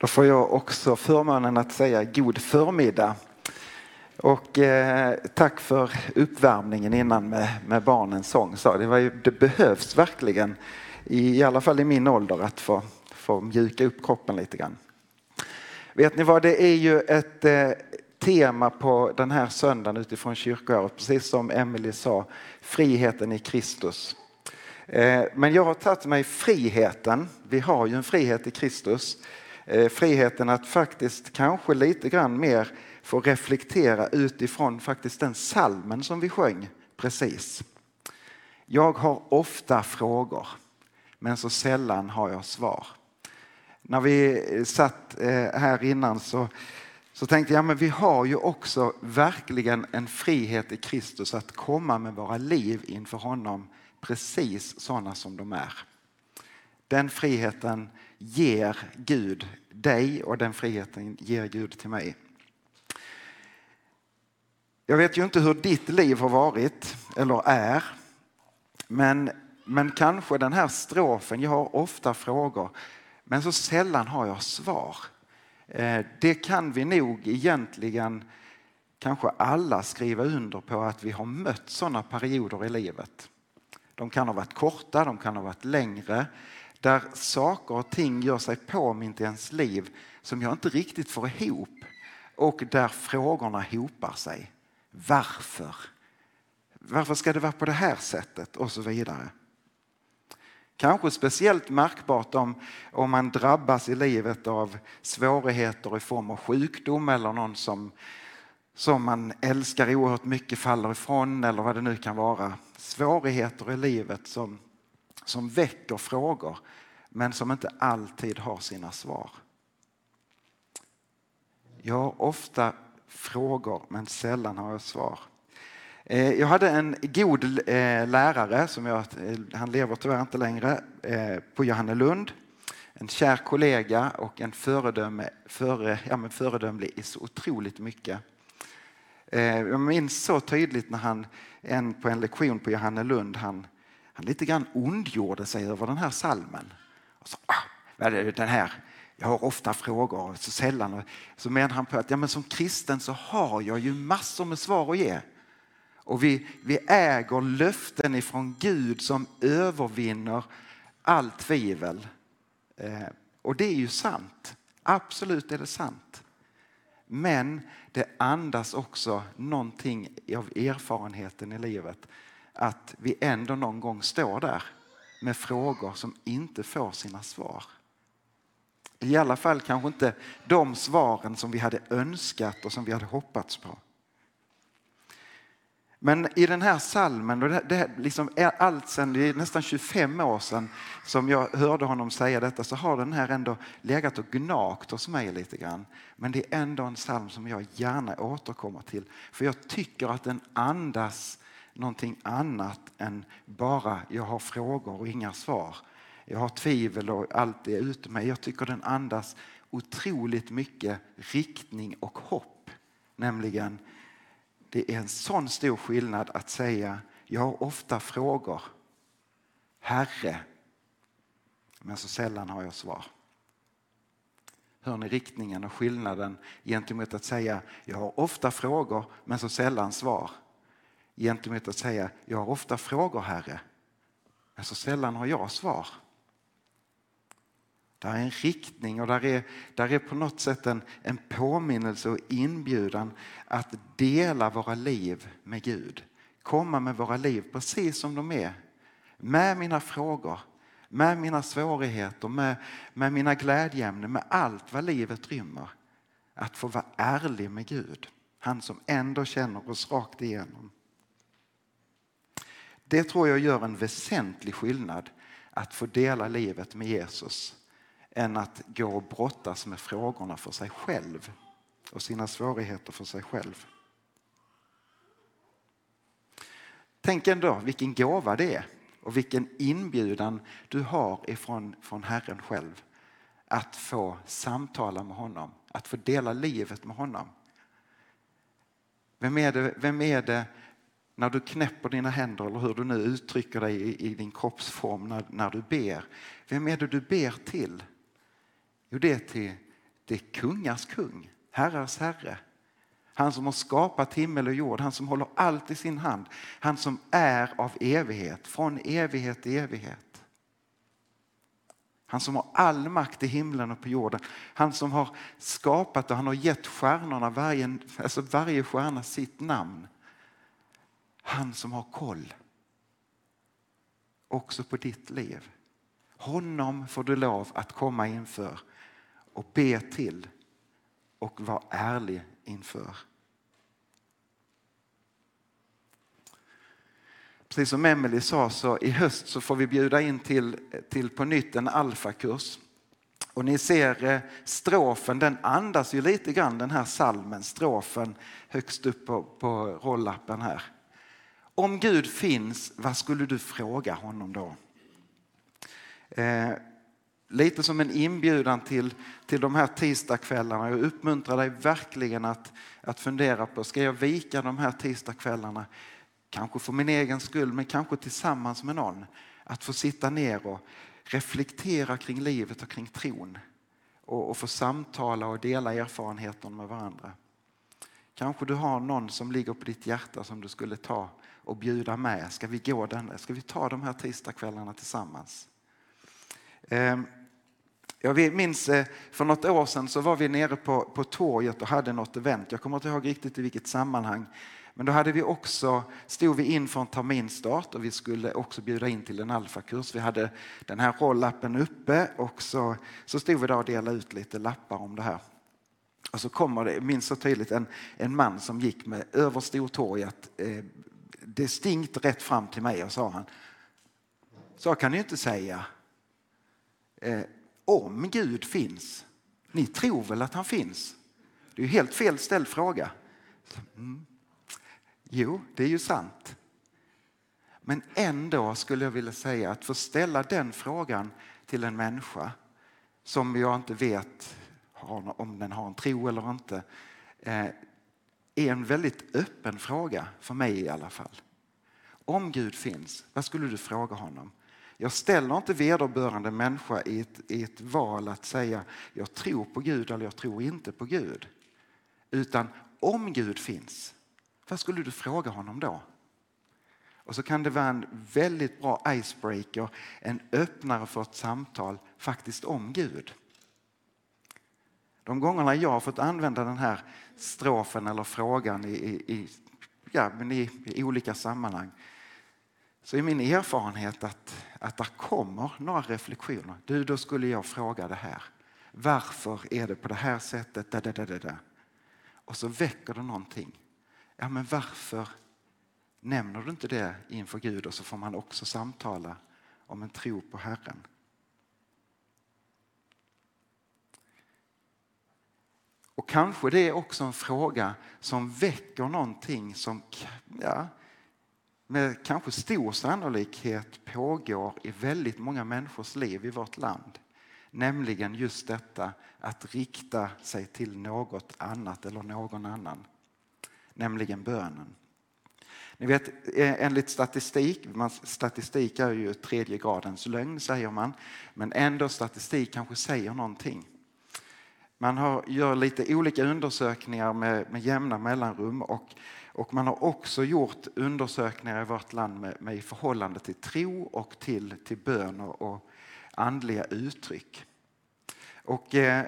Då får jag också förmånen att säga god förmiddag. Och eh, tack för uppvärmningen innan med, med barnens sång. Så det, var ju, det behövs verkligen, i, i alla fall i min ålder, att få, få mjuka upp kroppen lite grann. Vet ni vad, det är ju ett eh, tema på den här söndagen utifrån kyrkoåret, precis som Emelie sa, friheten i Kristus. Eh, men jag har tagit mig friheten, vi har ju en frihet i Kristus, Eh, friheten att faktiskt kanske lite grann mer få reflektera utifrån faktiskt den salmen som vi sjöng precis. Jag har ofta frågor, men så sällan har jag svar. När vi eh, satt eh, här innan så, så tänkte jag, men vi har ju också verkligen en frihet i Kristus att komma med våra liv inför honom precis sådana som de är. Den friheten ger Gud dig och den friheten ger Gud till mig. Jag vet ju inte hur ditt liv har varit eller är. Men, men kanske den här strofen, jag har ofta frågor men så sällan har jag svar. Eh, det kan vi nog egentligen kanske alla skriva under på att vi har mött sådana perioder i livet. De kan ha varit korta, de kan ha varit längre. Där saker och ting gör sig påmint i ens liv som jag inte riktigt får ihop och där frågorna hopar sig. Varför? Varför ska det vara på det här sättet? Och så vidare. Kanske speciellt märkbart om, om man drabbas i livet av svårigheter i form av sjukdom eller någon som, som man älskar oerhört mycket faller ifrån eller vad det nu kan vara. Svårigheter i livet som, som väcker frågor men som inte alltid har sina svar. Jag har ofta frågor men sällan har jag svar. Eh, jag hade en god eh, lärare, som jag, eh, han lever tyvärr inte längre, på Johannelund. En kär kollega och en föredöme, före, ja, men föredömlig i så otroligt mycket. Jag minns så tydligt när han en, på en lektion på Johannelund, han, han lite grann ondgjorde sig över den här salmen. Och så, ah, den här, jag har ofta frågor, så sällan. Så menar han på att ja, men som kristen så har jag ju massor med svar att ge. Och vi, vi äger löften ifrån Gud som övervinner allt tvivel. Eh, och det är ju sant. Absolut är det sant. Men det andas också någonting av erfarenheten i livet. Att vi ändå någon gång står där med frågor som inte får sina svar. I alla fall kanske inte de svaren som vi hade önskat och som vi hade hoppats på. Men i den här salmen, och det, det liksom allt sedan, det är nästan 25 år sedan som jag hörde honom säga detta, så har den här ändå legat och gnagt hos mig lite grann. Men det är ändå en psalm som jag gärna återkommer till. För jag tycker att den andas någonting annat än bara jag har frågor och inga svar. Jag har tvivel och allt är ute mig. Jag tycker den andas otroligt mycket riktning och hopp. Nämligen det är en sån stor skillnad att säga jag har ofta frågor. Herre. Men så sällan har jag svar. Hör ni riktningen och skillnaden gentemot att säga jag har ofta frågor men så sällan svar. Gentemot att säga jag har ofta frågor Herre men så sällan har jag svar. Där är en riktning och där är, där är på något sätt en, en påminnelse och inbjudan att dela våra liv med Gud. Komma med våra liv precis som de är. Med mina frågor, med mina svårigheter, med, med mina glädjeämnen, med allt vad livet rymmer. Att få vara ärlig med Gud. Han som ändå känner oss rakt igenom. Det tror jag gör en väsentlig skillnad att få dela livet med Jesus än att gå och brottas med frågorna för sig själv och sina svårigheter för sig själv. Tänk ändå vilken gåva det är och vilken inbjudan du har ifrån från Herren själv att få samtala med honom, att få dela livet med honom. Vem är det, vem är det när du knäpper dina händer eller hur du nu uttrycker dig i, i din kroppsform när, när du ber? Vem är det du ber till? Jo, det är till det är kungars kung, herrars herre. Han som har skapat himmel och jord, han som håller allt i sin hand. Han som är av evighet, från evighet till evighet. Han som har all makt i himlen och på jorden. Han som har skapat och han har gett stjärnorna, varje, alltså varje stjärna sitt namn. Han som har koll också på ditt liv. Honom får du lov att komma inför och be till och vara ärlig inför. Precis som Emelie sa så i höst så får vi bjuda in till, till på nytt en alfakurs. Och ni ser eh, strofen, den andas ju lite grann den här salmen, strofen högst upp på, på rollappen här. Om Gud finns, vad skulle du fråga honom då? Eh, lite som en inbjudan till, till de här tisdagskvällarna. Jag uppmuntrar dig verkligen att, att fundera på, ska jag vika de här tisdagskvällarna? Kanske för min egen skull, men kanske tillsammans med någon. Att få sitta ner och reflektera kring livet och kring tron. Och, och få samtala och dela erfarenheter med varandra. Kanske du har någon som ligger på ditt hjärta som du skulle ta och bjuda med. Ska vi gå den? Ska vi ta de här tisdagskvällarna tillsammans? Ehm, jag minns eh, för något år sedan så var vi nere på, på torget och hade något event. Jag kommer inte ihåg riktigt i vilket sammanhang. Men då hade vi också, stod vi inför en terminstart och vi skulle också bjuda in till en alfakurs. Vi hade den här rollappen uppe och så, så stod vi där och delade ut lite lappar om det här. Och så kommer det, jag minns så tydligt, en, en man som gick med över Stortorget eh, distinkt rätt fram till mig och sa han, så kan ni inte säga. Eh, om Gud finns, ni tror väl att han finns? Det är ju helt fel ställd fråga. Mm. Jo, det är ju sant. Men ändå skulle jag vilja säga att få ställa den frågan till en människa som jag inte vet om den har en tro eller inte eh, är en väldigt öppen fråga, för mig i alla fall. Om Gud finns, vad skulle du fråga honom? Jag ställer inte vederbörande människa i ett, i ett val att säga jag tror på Gud eller jag tror inte på Gud. Utan om Gud finns, vad skulle du fråga honom då? Och så kan det vara en väldigt bra icebreaker, en öppnare för ett samtal faktiskt om Gud. De gångerna jag har fått använda den här strofen eller frågan i, i, ja, men i, i olika sammanhang så är min erfarenhet att, att det kommer några reflektioner. Du, då skulle jag fråga det här. Varför är det på det här sättet? Da, da, da, da. Och så väcker det någonting. Ja, men varför nämner du inte det inför Gud och så får man också samtala om en tro på Herren. Och kanske det är också en fråga som väcker någonting som ja, med kanske stor sannolikhet pågår i väldigt många människors liv i vårt land. Nämligen just detta att rikta sig till något annat eller någon annan. Nämligen bönen. Ni vet, eh, enligt statistik, statistik är ju tredje gradens lögn säger man, men ändå statistik kanske säger någonting. Man har, gör lite olika undersökningar med, med jämna mellanrum och, och man har också gjort undersökningar i vårt land med, med i förhållande till tro och till, till bön och, och andliga uttryck. Och, eh,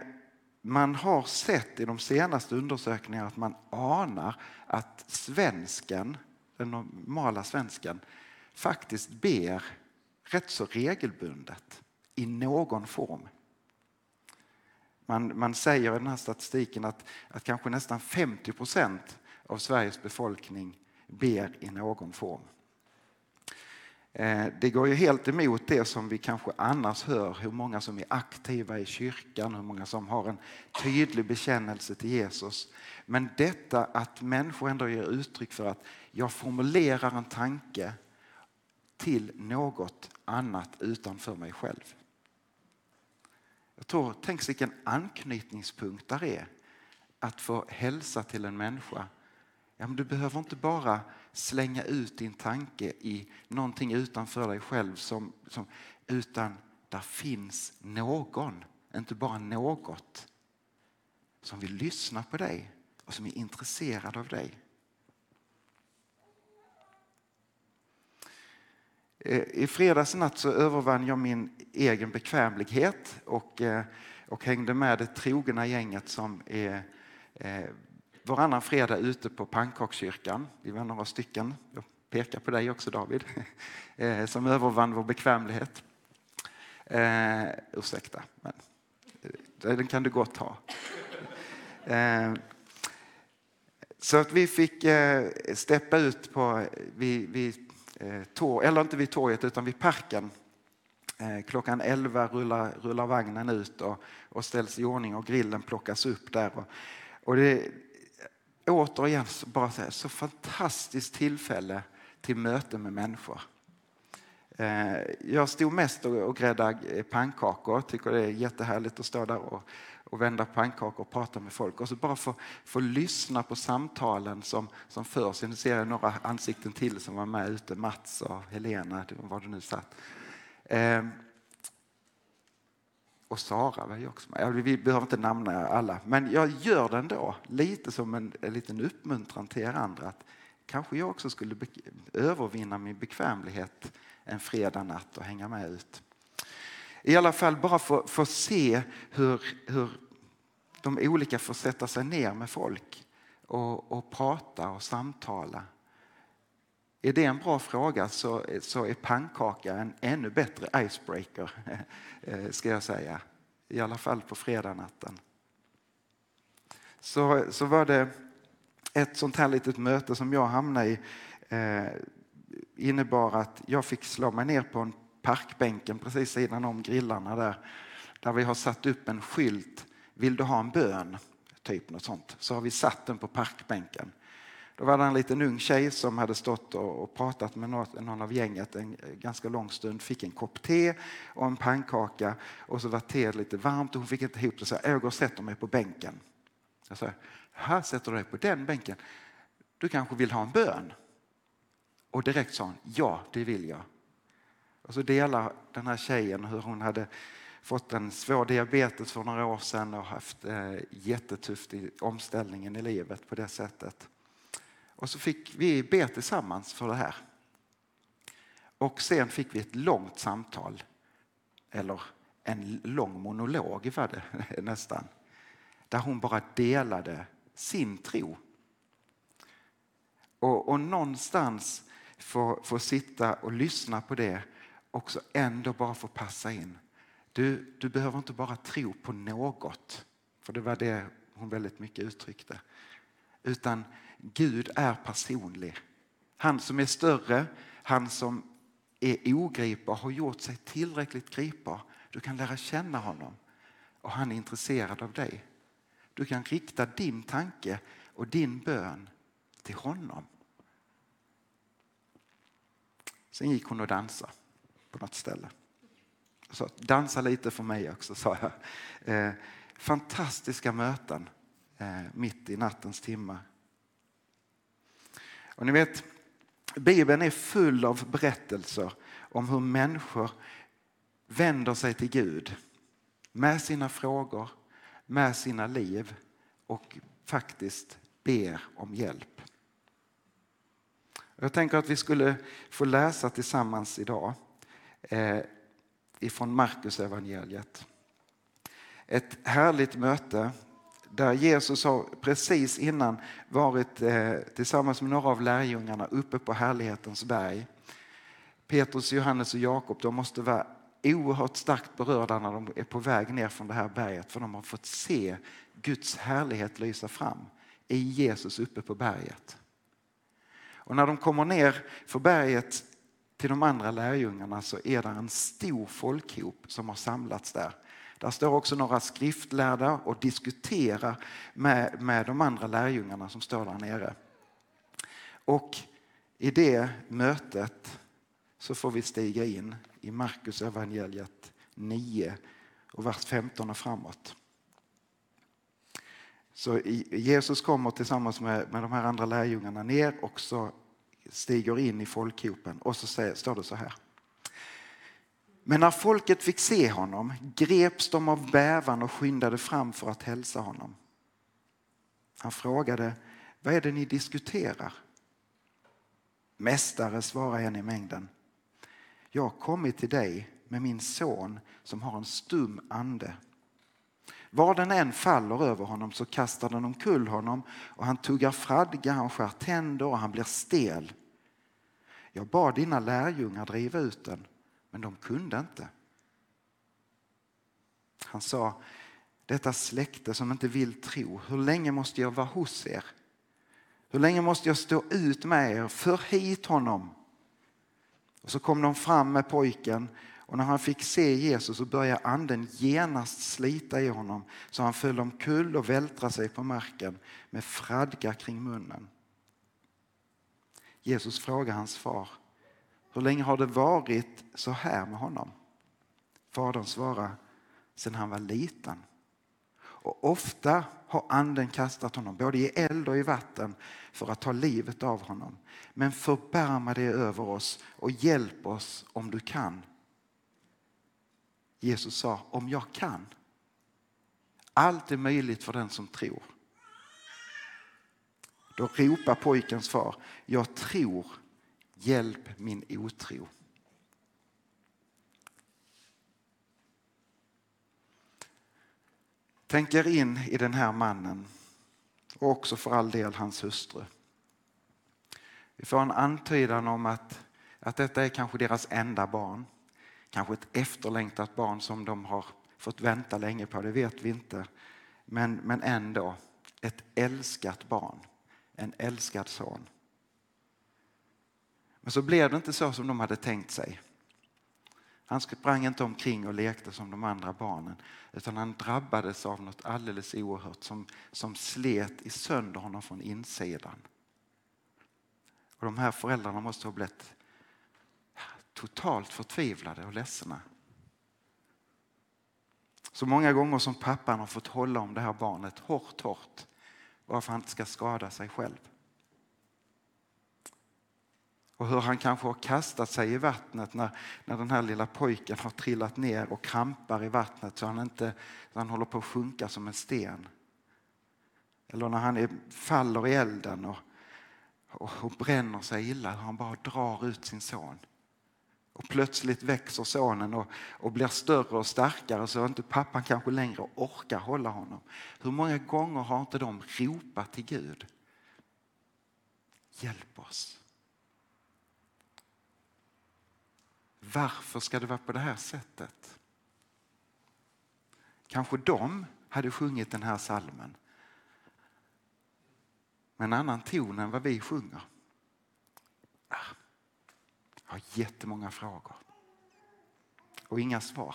man har sett i de senaste undersökningarna att man anar att svensken, den normala svensken, faktiskt ber rätt så regelbundet i någon form. Man, man säger i den här statistiken att, att kanske nästan 50 procent av Sveriges befolkning ber i någon form. Eh, det går ju helt emot det som vi kanske annars hör, hur många som är aktiva i kyrkan, hur många som har en tydlig bekännelse till Jesus. Men detta att människor ändå ger uttryck för att jag formulerar en tanke till något annat utanför mig själv. Jag tror, tänk vilken anknytningspunkt där är att få hälsa till en människa. Ja, men du behöver inte bara slänga ut din tanke i någonting utanför dig själv som, som, utan där finns någon, inte bara något, som vill lyssna på dig och som är intresserad av dig. Eh, Eh, I fredags natt så övervann jag min egen bekvämlighet och, eh, och hängde med det trogna gänget som är eh, varannan fredag ute på pannkakskyrkan. Vi var några stycken, jag pekar på dig också David, som övervann vår bekvämlighet. Eh, ursäkta, men den kan du gott ha. Eh, så att vi fick eh, steppa ut på, vi, vi Eh, Tåg, eller inte vid torget utan vid parken. Eh, klockan 11 rullar, rullar vagnen ut och, och ställs i ordning och grillen plockas upp där. Och, och det återigen bara så, här, så fantastiskt tillfälle till möte med människor. Eh, jag stod mest och gräddade eh, pannkakor. Tycker det är jättehärligt att stå där och, och vända pannkakor och prata med folk. Och så bara få, få lyssna på samtalen som, som förs. Nu ser jag några ansikten till som var med ute. Mats och Helena, var du nu satt. Eh, och Sara var ju också med. Vi behöver inte namna alla, men jag gör det ändå. Lite som en, en liten uppmuntran till er andra. Att kanske jag också skulle övervinna min bekvämlighet en fredag natt och hänga med ut. I alla fall bara få, få se hur, hur de olika får sätta sig ner med folk och, och prata och samtala. Är det en bra fråga så, så är pannkaka en ännu bättre icebreaker, eh, ska jag säga. I alla fall på fredagnatten. Så, så var det ett sånt här litet möte som jag hamnade i eh, innebar att jag fick slå mig ner på en parkbänken precis sidan om grillarna där. Där vi har satt upp en skylt. Vill du ha en bön? Typ något sånt. Så har vi satt den på parkbänken. Då var det en liten ung tjej som hade stått och pratat med någon av gänget en ganska lång stund. Fick en kopp te och en pannkaka och så var teet lite varmt och hon fick inte ihop det. Så jag går och sätter mig på bänken. Jag sa, här sätter du dig på den bänken. Du kanske vill ha en bön? Och direkt sa hon, ja det vill jag. Och så delar den här tjejen hur hon hade fått en svår diabetes för några år sedan och haft eh, jättetufft i omställningen i livet på det sättet. Och så fick vi be tillsammans för det här. Och sen fick vi ett långt samtal, eller en lång monolog var det nästan, där hon bara delade sin tro. Och, och någonstans få, få sitta och lyssna på det också ändå bara få passa in. Du, du behöver inte bara tro på något, för det var det hon väldigt mycket uttryckte. Utan Gud är personlig. Han som är större, han som är ogripbar, har gjort sig tillräckligt gripbar. Du kan lära känna honom och han är intresserad av dig. Du kan rikta din tanke och din bön till honom. Sen gick hon och dansade på något ställe. Så dansa lite för mig också, sa jag. Eh, fantastiska möten eh, mitt i nattens timmar. Och ni vet, Bibeln är full av berättelser om hur människor vänder sig till Gud med sina frågor, med sina liv och faktiskt ber om hjälp. Jag tänker att vi skulle få läsa tillsammans idag eh, ifrån Markus evangeliet. Ett härligt möte där Jesus har precis innan varit eh, tillsammans med några av lärjungarna uppe på härlighetens berg. Petrus, Johannes och Jakob de måste vara oerhört starkt berörda när de är på väg ner från det här berget för de har fått se Guds härlighet lysa fram i Jesus uppe på berget. Och när de kommer ner för berget till de andra lärjungarna så är det en stor folkhop som har samlats där. Där står också några skriftlärda och diskuterar med, med de andra lärjungarna som står där nere. Och i det mötet så får vi stiga in i Markus evangeliet 9 och vers 15 och framåt. Så Jesus kommer tillsammans med, med de här andra lärjungarna ner och så stiger in i folkhopen och så säger, står det så här. Men när folket fick se honom greps de av bävan och skyndade fram för att hälsa honom. Han frågade, vad är det ni diskuterar? Mästare, svarade en i mängden. Jag har kommit till dig med min son som har en stum ande. Var den än faller över honom så kastar den omkull honom och han tuggar fradga, han skär tänder och han blir stel. Jag bad dina lärjungar driva ut den, men de kunde inte. Han sa, detta släkte som inte vill tro, hur länge måste jag vara hos er? Hur länge måste jag stå ut med er? För hit honom. Och så kom de fram med pojken och när han fick se Jesus så började anden genast slita i honom så han föll omkull och vältrade sig på marken med fradga kring munnen. Jesus frågade hans far, hur länge har det varit så här med honom? Fadern svarade, sedan han var liten. Och ofta har anden kastat honom både i eld och i vatten för att ta livet av honom. Men förbarma dig över oss och hjälp oss om du kan. Jesus sa, om jag kan. Allt är möjligt för den som tror. Då ropar pojkens far, jag tror, hjälp min otro. Tänk er in i den här mannen och också för all del hans hustru. Vi får en antydan om att, att detta är kanske deras enda barn. Kanske ett efterlängtat barn som de har fått vänta länge på, det vet vi inte. Men, men ändå, ett älskat barn, en älskad son. Men så blev det inte så som de hade tänkt sig. Han sprang inte omkring och lekte som de andra barnen utan han drabbades av något alldeles oerhört som, som slet i sönder honom från insidan. Och de här föräldrarna måste ha blivit totalt förtvivlade och ledsna. Så många gånger som pappan har fått hålla om det här barnet hårt, hårt varför han inte ska skada sig själv. Och hur han kanske har kastat sig i vattnet när, när den här lilla pojken har trillat ner och krampar i vattnet så han, inte, så han håller på att sjunka som en sten. Eller när han är, faller i elden och, och, och bränner sig illa, hur han bara drar ut sin son. Och plötsligt växer sonen och, och blir större och starkare så inte pappan kanske längre orkar hålla honom. Hur många gånger har inte de ropat till Gud? Hjälp oss. Varför ska det vara på det här sättet? Kanske de hade sjungit den här salmen med en annan ton än vad vi sjunger. Jag har jättemånga frågor och inga svar.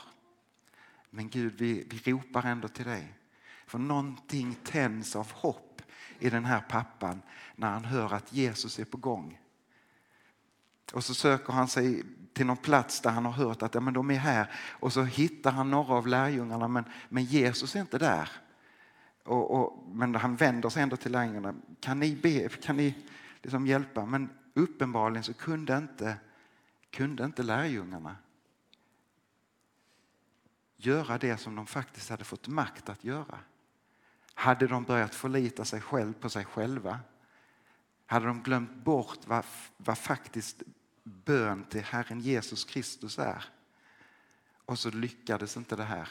Men Gud, vi, vi ropar ändå till dig. För någonting tänds av hopp i den här pappan när han hör att Jesus är på gång. Och så söker han sig till någon plats där han har hört att ja, men de är här och så hittar han några av lärjungarna men, men Jesus är inte där. Och, och, men han vänder sig ändå till lärjungarna. Kan ni, be, kan ni liksom hjälpa? Men uppenbarligen så kunde inte, kunde inte lärjungarna göra det som de faktiskt hade fått makt att göra. Hade de börjat förlita sig själv på sig själva hade de glömt bort vad, vad faktiskt bön till Herren Jesus Kristus är. Och så lyckades inte det här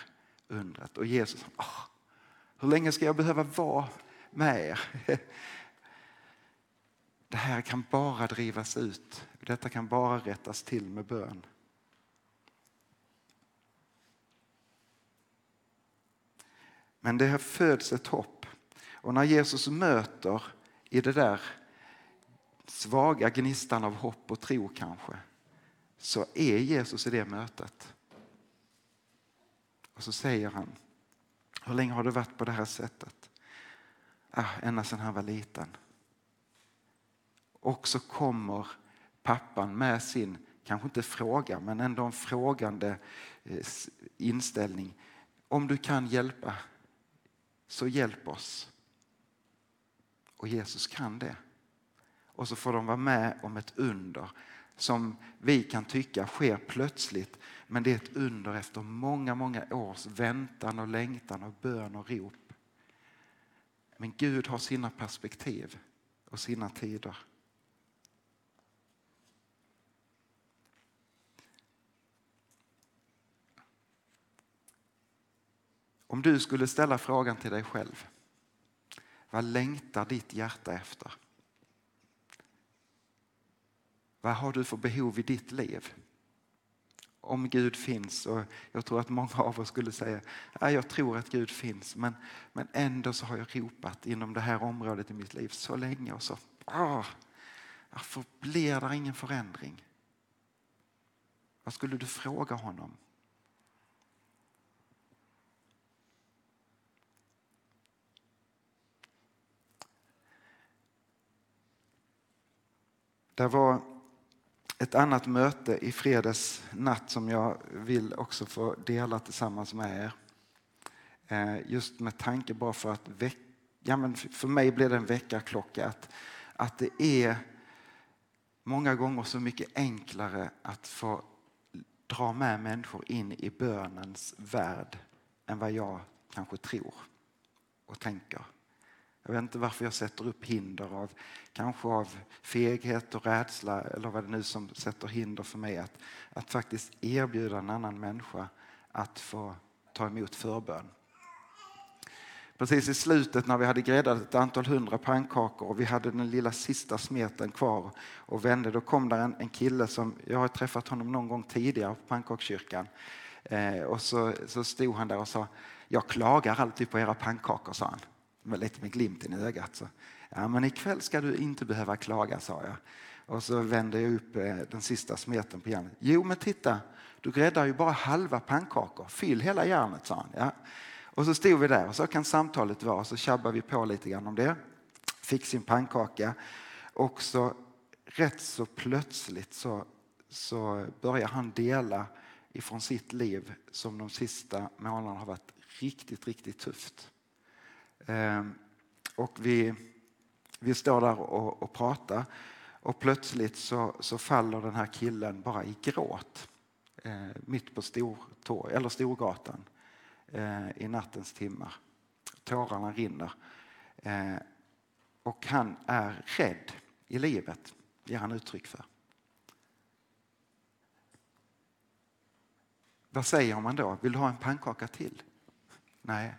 undret. Och Jesus, åh, hur länge ska jag behöva vara med er? Det här kan bara drivas ut. Detta kan bara rättas till med bön. Men det föds ett hopp. Och när Jesus möter i det där svaga gnistan av hopp och tro kanske. så är Jesus i det mötet. Och så säger han, hur länge har du varit på det här sättet? Ah, ända sedan han var liten. Och så kommer pappan med sin, kanske inte fråga, men ändå en frågande eh, inställning. Om du kan hjälpa, så hjälp oss. Och Jesus kan det. Och så får de vara med om ett under som vi kan tycka sker plötsligt. Men det är ett under efter många, många års väntan och längtan och bön och rop. Men Gud har sina perspektiv och sina tider. Om du skulle ställa frågan till dig själv. Vad längtar ditt hjärta efter? Vad har du för behov i ditt liv? Om Gud finns, och jag tror att många av oss skulle säga jag tror att Gud finns men, men ändå så har jag ropat inom det här området i mitt liv så länge och så varför blir det ingen förändring? Vad skulle du fråga honom? Det var ett annat möte i fredags natt som jag vill också få dela tillsammans med er. Eh, just med tanke bara för att väcka, ja men för mig blir det en väckarklocka att, att det är många gånger så mycket enklare att få dra med människor in i bönens värld än vad jag kanske tror och tänker. Jag vet inte varför jag sätter upp hinder av kanske av feghet och rädsla eller vad det nu som sätter hinder för mig att, att faktiskt erbjuda en annan människa att få ta emot förbön. Precis i slutet när vi hade gräddat ett antal hundra pannkakor och vi hade den lilla sista smeten kvar och vände, då kom där en, en kille som, jag har träffat honom någon gång tidigare på pannkakskyrkan. Eh, och så, så stod han där och sa, jag klagar alltid på era pannkakor, sa han med lite med glimten i ögat. Så, ja, men ikväll ska du inte behöva klaga, sa jag. Och så vände jag upp eh, den sista smeten på järnet. Jo, men titta, du gräddar ju bara halva pannkakor. Fyll hela järnet, sa han. Ja. Och så stod vi där och så kan samtalet vara. Så tjabbade vi på lite grann om det. Fick sin pannkaka. Och så rätt så plötsligt så, så börjar han dela ifrån sitt liv som de sista månaderna har varit riktigt, riktigt tufft. Ehm, och vi, vi står där och, och pratar och plötsligt så, så faller den här killen bara i gråt eh, mitt på Stortorg, eller Storgatan eh, i nattens timmar. Tårarna rinner. Eh, och han är rädd i livet, ger han uttryck för. Vad säger man då? Vill du ha en pannkaka till? Nej,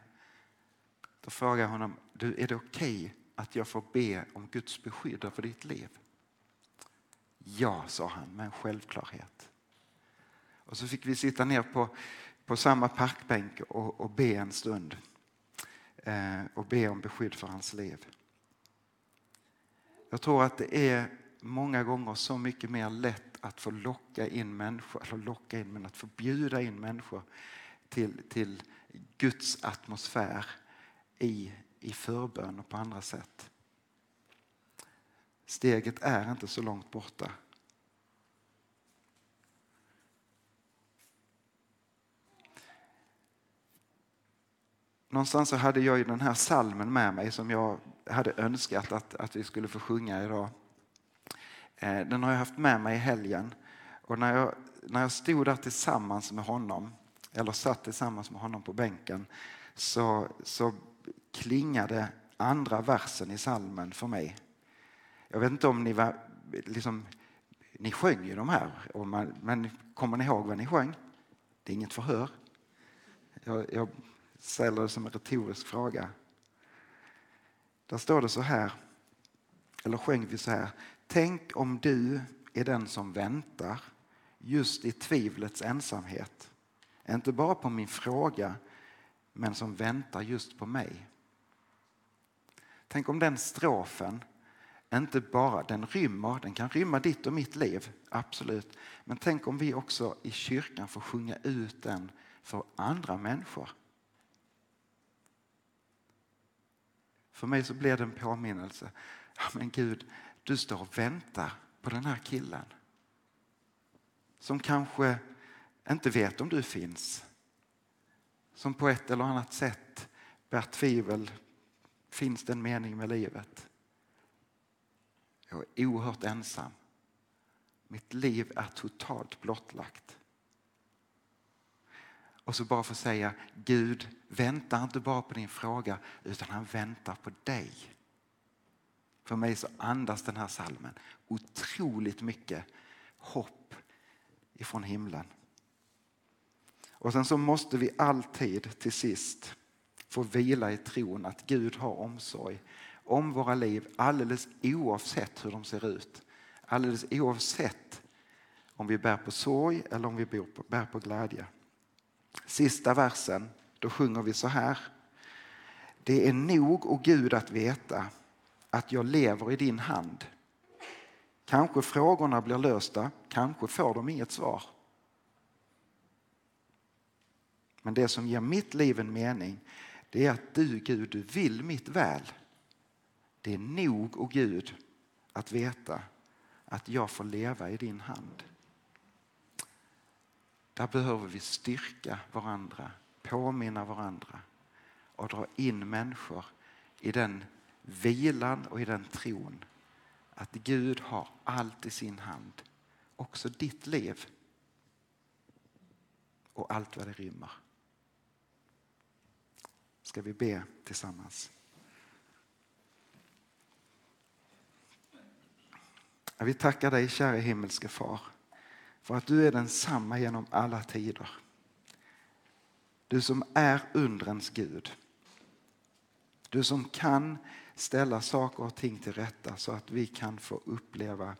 då frågar jag honom, du, är det okej okay att jag får be om Guds beskydd över ditt liv? Ja, sa han med en självklarhet. Och så fick vi sitta ner på, på samma parkbänk och, och be en stund. Eh, och be om beskydd för hans liv. Jag tror att det är många gånger så mycket mer lätt att få locka in människor, eller locka in, men att få bjuda in människor till, till Guds atmosfär i, i förbön och på andra sätt. Steget är inte så långt borta. Någonstans så hade jag ju den här salmen med mig som jag hade önskat att, att vi skulle få sjunga idag. Eh, den har jag haft med mig i helgen och när jag, när jag stod där tillsammans med honom eller satt tillsammans med honom på bänken så, så klingade andra versen i salmen för mig. Jag vet inte om ni var, liksom, ni sjöng ju de här, men kommer ni ihåg vad ni sjöng? Det är inget förhör. Jag, jag ställer det som en retorisk fråga. Där står det så här, eller sjöng vi så här. Tänk om du är den som väntar just i tvivlets ensamhet. Inte bara på min fråga, men som väntar just på mig. Tänk om den strofen inte bara, den rymmer, den kan rymma ditt och mitt liv, absolut. Men tänk om vi också i kyrkan får sjunga ut den för andra människor. För mig så blir det en påminnelse. Ja, men Gud, du står och väntar på den här killen. Som kanske inte vet om du finns. Som på ett eller annat sätt bär tvivel. Finns det en mening med livet? Jag är oerhört ensam. Mitt liv är totalt blottlagt. Och så bara få säga, Gud väntar inte bara på din fråga utan han väntar på dig. För mig så andas den här salmen otroligt mycket hopp ifrån himlen. Och sen så måste vi alltid till sist får vila i tron att Gud har omsorg om våra liv alldeles oavsett hur de ser ut. Alldeles oavsett om vi bär på sorg eller om vi bär på glädje. Sista versen, då sjunger vi så här. Det är nog, och Gud, att veta att jag lever i din hand. Kanske frågorna blir lösta, kanske får de inget svar. Men det som ger mitt liv en mening, det är att du Gud, du vill mitt väl. Det är nog, och Gud, att veta att jag får leva i din hand. Där behöver vi styrka varandra, påminna varandra och dra in människor i den vilan och i den tron att Gud har allt i sin hand, också ditt liv och allt vad det rymmer. Ska vi be tillsammans? Jag vill tacka dig kära himmelske far för att du är densamma genom alla tider. Du som är undrens Gud. Du som kan ställa saker och ting till rätta så att vi kan få uppleva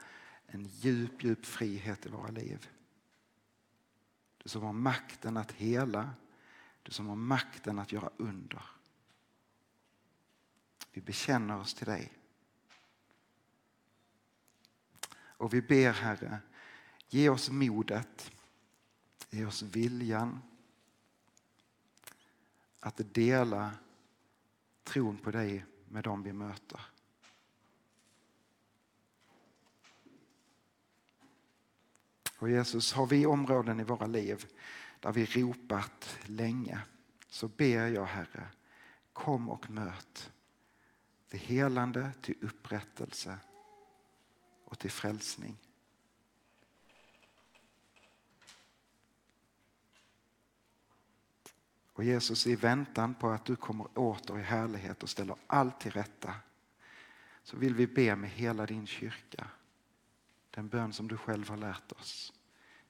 en djup, djup frihet i våra liv. Du som har makten att hela, du som har makten att göra under. Vi bekänner oss till dig. Och vi ber Herre, ge oss modet, ge oss viljan att dela tron på dig med dem vi möter. Och Jesus, har vi områden i våra liv där vi ropat länge så ber jag Herre, kom och möt till helande, till upprättelse och till frälsning. Och Jesus, i väntan på att du kommer åter i härlighet och ställer allt till rätta så vill vi be med hela din kyrka. Den bön som du själv har lärt oss.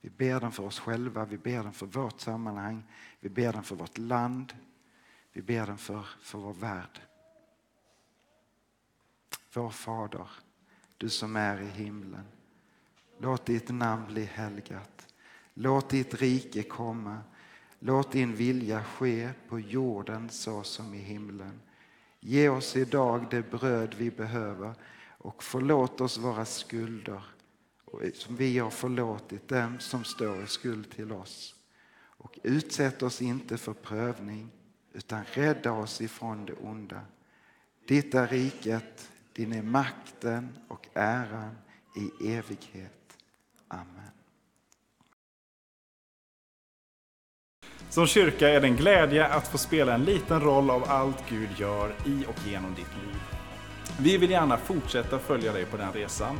Vi ber den för oss själva, vi ber den för vårt sammanhang, vi ber den för vårt land, vi ber den för, för vår värld. Vår Fader, du som är i himlen. Låt ditt namn bli helgat. Låt ditt rike komma. Låt din vilja ske på jorden så som i himlen. Ge oss idag det bröd vi behöver och förlåt oss våra skulder som vi har förlåtit dem som står i skuld till oss. Och utsätt oss inte för prövning utan rädda oss ifrån det onda. Ditt är riket, din är makten och äran i evighet. Amen. Som kyrka är det en glädje att få spela en liten roll av allt Gud gör i och genom ditt liv. Vi vill gärna fortsätta följa dig på den resan.